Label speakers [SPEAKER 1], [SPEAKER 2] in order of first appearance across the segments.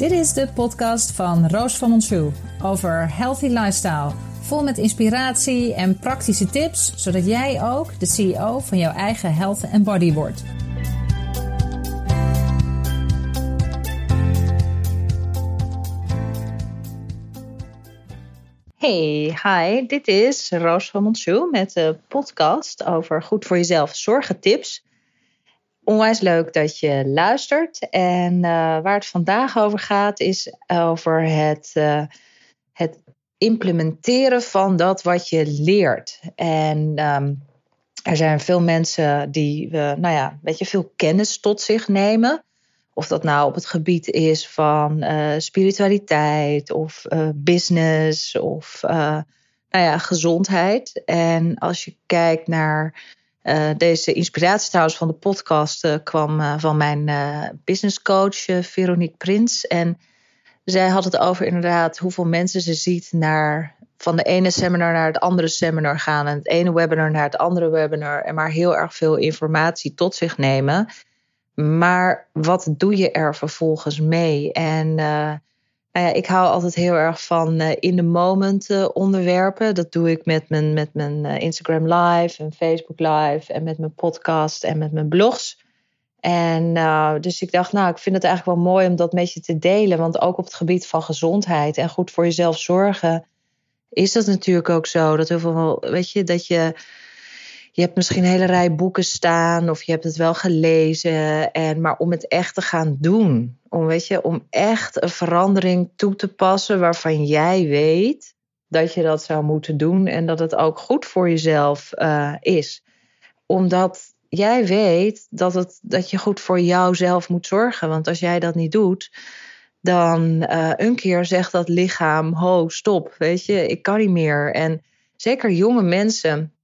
[SPEAKER 1] Dit is de podcast van Roos van Monsou over healthy lifestyle. Vol met inspiratie en praktische tips, zodat jij ook de CEO van jouw eigen health en body wordt. Hey, hi, dit is Roos van Monsou met de podcast over goed voor jezelf zorgen tips. Onwijs leuk dat je luistert. En uh, waar het vandaag over gaat, is over het, uh, het implementeren van dat wat je leert. En um, er zijn veel mensen die, uh, nou ja, weet je, veel kennis tot zich nemen. Of dat nou op het gebied is van spiritualiteit of business of nou ja, gezondheid. En als je kijkt naar uh, deze inspiratie trouwens van de podcast uh, kwam uh, van mijn business coach Veronique Prins. En zij had het over inderdaad hoeveel mensen ze ziet naar van de ene seminar naar het andere seminar gaan. En het ene webinar naar het andere webinar. En maar heel erg veel informatie tot zich nemen. Maar wat doe je er vervolgens mee? En nou ja, ik hou altijd heel erg van uh, in the moment uh, onderwerpen. Dat doe ik met mijn, met mijn uh, Instagram live en Facebook live en met mijn podcast en met mijn blogs. En dus ik dacht, nou, ik vind het eigenlijk wel mooi om dat met je te delen. Want ook op het gebied van gezondheid en goed voor jezelf zorgen, is dat natuurlijk ook zo. Dat heel veel, weet je, dat je je hebt misschien een hele rij boeken staan of je hebt het wel gelezen. En, maar om het echt te gaan doen, om, weet je, om echt een verandering toe te passen waarvan jij weet dat je dat zou moeten doen en dat het ook goed voor jezelf uh, is. Omdat jij weet dat, het, dat je goed voor jouzelf moet zorgen. Want als jij dat niet doet, dan uh, een keer zegt dat lichaam: ho, stop, weet je, ik kan niet meer. En zeker jonge mensen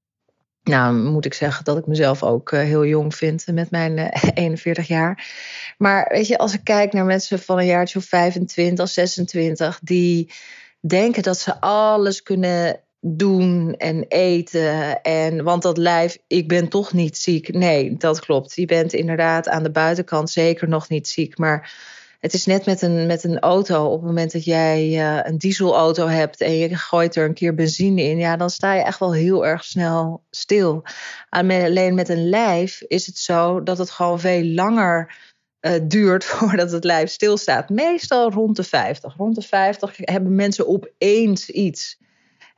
[SPEAKER 1] nou, moet ik zeggen dat ik mezelf ook uh, heel jong vind met mijn uh, 41 jaar. Maar weet je, als ik kijk naar mensen van een jaartje of 25, 26, die denken dat ze alles kunnen doen en eten. En, want dat lijf, ik ben toch niet ziek. Nee, dat klopt. Je bent inderdaad aan de buitenkant zeker nog niet ziek. Maar het is net met een, met een auto. Op het moment dat jij uh, een dieselauto hebt en je gooit er een keer benzine in, ja, dan sta je echt wel heel erg snel stil. Alleen met een lijf is het zo dat het gewoon veel langer uh, duurt voordat het lijf stilstaat. Meestal rond de 50. Rond de 50 hebben mensen opeens iets.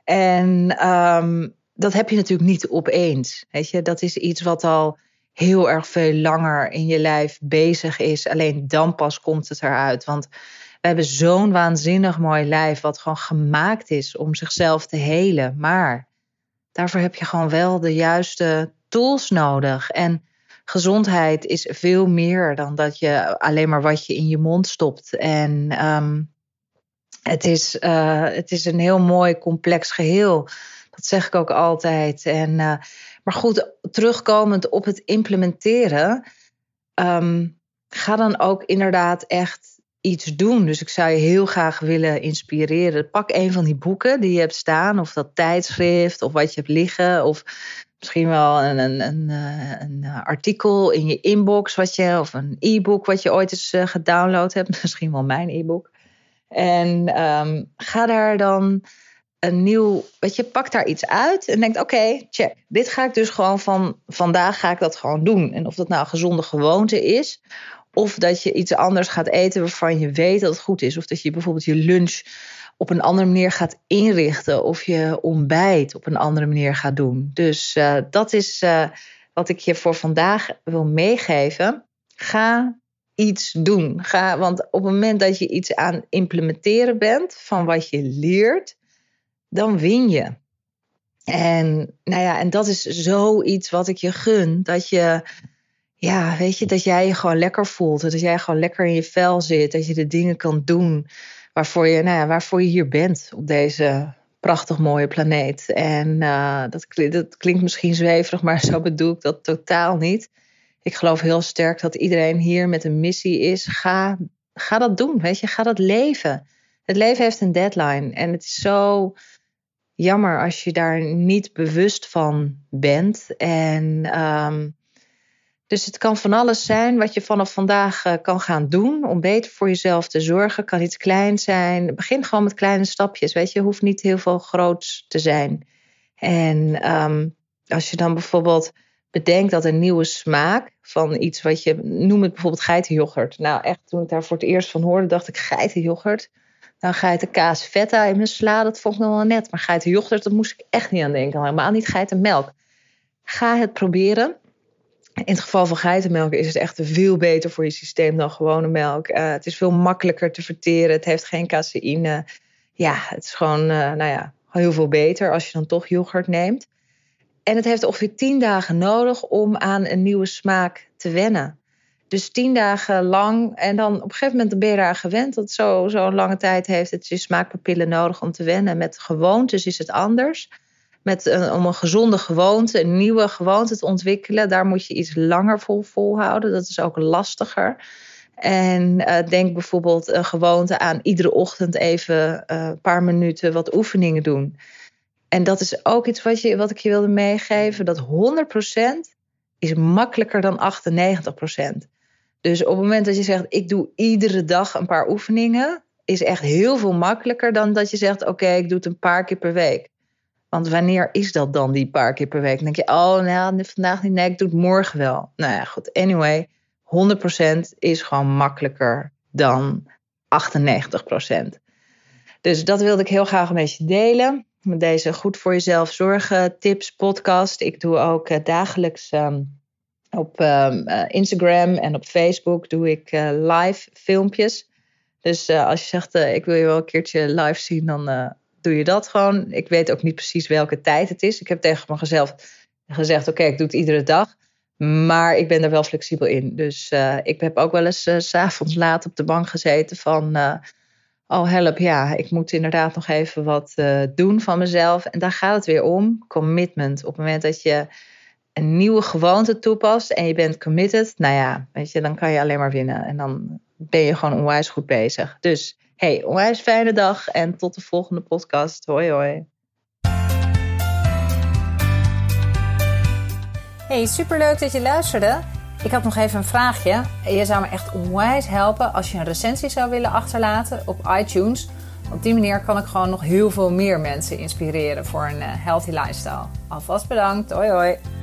[SPEAKER 1] En um, dat heb je natuurlijk niet opeens. Weet je, dat is iets wat al heel erg veel langer in je lijf bezig is. Alleen dan pas komt het eruit. Want we hebben zo'n waanzinnig mooi lijf, wat gewoon gemaakt is om zichzelf te helen. Maar daarvoor heb je gewoon wel de juiste tools nodig. En gezondheid is veel meer dan dat je alleen maar wat je in je mond stopt. En um, het, is, uh, het is een heel mooi complex geheel. Dat zeg ik ook altijd. En uh, maar goed, terugkomend op het implementeren, um, ga dan ook inderdaad echt iets doen. Dus ik zou je heel graag willen inspireren. Pak een van die boeken die je hebt staan, of dat tijdschrift, of wat je hebt liggen, of misschien wel een, een, een, eh, een artikel in je inbox, wat je, of een e-book wat je ooit eens uh, gedownload hebt, misschien wel mijn e-book. En um, ga daar dan een nieuw, weet je, pak daar iets uit en denkt: oké, check. Dit ga ik dus gewoon van vandaag ga ik dat gewoon doen. En of dat nou een gezonde gewoonte is, of dat je iets anders gaat eten waarvan je weet dat het goed is, of dat je bijvoorbeeld je lunch op een andere manier gaat inrichten, of je ontbijt op een andere manier gaat doen. Dus uh, dat is uh, wat ik je voor vandaag wil meegeven. Ga iets doen. Ga, want op het moment dat je iets aan implementeren bent van wat je leert, dan win je. En, nou ja, en dat is zoiets wat ik je gun. Dat je, ja, weet je, dat jij je gewoon lekker voelt. Dat jij gewoon lekker in je vel zit. Dat je de dingen kan doen waarvoor je, nou ja, waarvoor je hier bent op deze prachtig mooie planeet. En uh, dat, dat klinkt misschien zweverig, maar zo bedoel ik dat totaal niet. Ik geloof heel sterk dat iedereen hier met een missie is. Ga, ga dat doen, weet je, ga dat leven. Het leven heeft een deadline en het is zo jammer als je daar niet bewust van bent. En um, Dus het kan van alles zijn wat je vanaf vandaag uh, kan gaan doen om beter voor jezelf te zorgen. Kan iets kleins zijn. Begin gewoon met kleine stapjes. Weet je, hoeft niet heel veel groots te zijn. En um, als je dan bijvoorbeeld bedenkt dat een nieuwe smaak van iets wat je noem het bijvoorbeeld geitenyoghurt. Nou, echt toen ik daar voor het eerst van hoorde, dacht ik geitenyoghurt. Nou, geitenkaas feta in mijn sla, dat vond ik nog wel net. Maar geitenyoghurt, dat moest ik echt niet aan denken. Helemaal niet geitenmelk. Ga het proberen. In het geval van geitenmelk is het echt veel beter voor je systeem dan gewone melk. Uh, het is veel makkelijker te verteren. Het heeft geen caseïne. Ja, het is gewoon, uh, nou ja, heel veel beter als je dan toch yoghurt neemt. En het heeft ongeveer tien dagen nodig om aan een nieuwe smaak te wennen. Dus tien dagen lang. En dan op een gegeven moment ben je daar gewend. Dat zo'n zo lange tijd heeft het je smaakpapillen nodig om te wennen. Met gewoontes is het anders. Met een, om een gezonde gewoonte, een nieuwe gewoonte te ontwikkelen, daar moet je iets langer vol volhouden. Dat is ook lastiger. En uh, denk bijvoorbeeld een gewoonte aan iedere ochtend even uh, een paar minuten wat oefeningen doen. En dat is ook iets wat, je, wat ik je wilde meegeven. Dat 100% is makkelijker dan 98%. Dus op het moment dat je zegt, ik doe iedere dag een paar oefeningen, is echt heel veel makkelijker dan dat je zegt, oké, ik doe het een paar keer per week. Want wanneer is dat dan, die paar keer per week? Dan denk je, oh, nou, vandaag niet, nee, ik doe het morgen wel. Nou ja, goed, anyway, 100% is gewoon makkelijker dan 98%. Dus dat wilde ik heel graag met je delen. Met deze Goed voor Jezelf Zorgen tips podcast. Ik doe ook uh, dagelijks um, op um, uh, Instagram en op Facebook doe ik uh, live filmpjes. Dus als je zegt, ik wil je wel een keertje live zien, dan doe je dat gewoon. Ik weet ook niet precies welke tijd het is. Ik heb tegen mezelf gezegd, oké, ik doe het iedere dag. Maar ik ben er wel flexibel in. Dus ik heb ook wel eens s s'avonds laat op de bank gezeten van oh help, ja, ik moet inderdaad nog even wat doen van mezelf. En daar gaat het weer om, commitment. Op het moment dat je een nieuwe gewoonte toepast en je bent committed, nou ja, weet je, dan kan je alleen maar winnen. En dan ben je gewoon onwijs goed bezig. Dus hey, onwijs fijne dag en tot de volgende podcast. Hoi hoi.
[SPEAKER 2] Hey, superleuk dat je luisterde. Ik had nog even een vraagje. Je zou me echt onwijs helpen als je een recensie zou willen achterlaten op iTunes. Op die manier kan ik gewoon nog heel veel meer mensen inspireren voor een eh, healthy lifestyle. Alvast bedankt. Hoi hoi.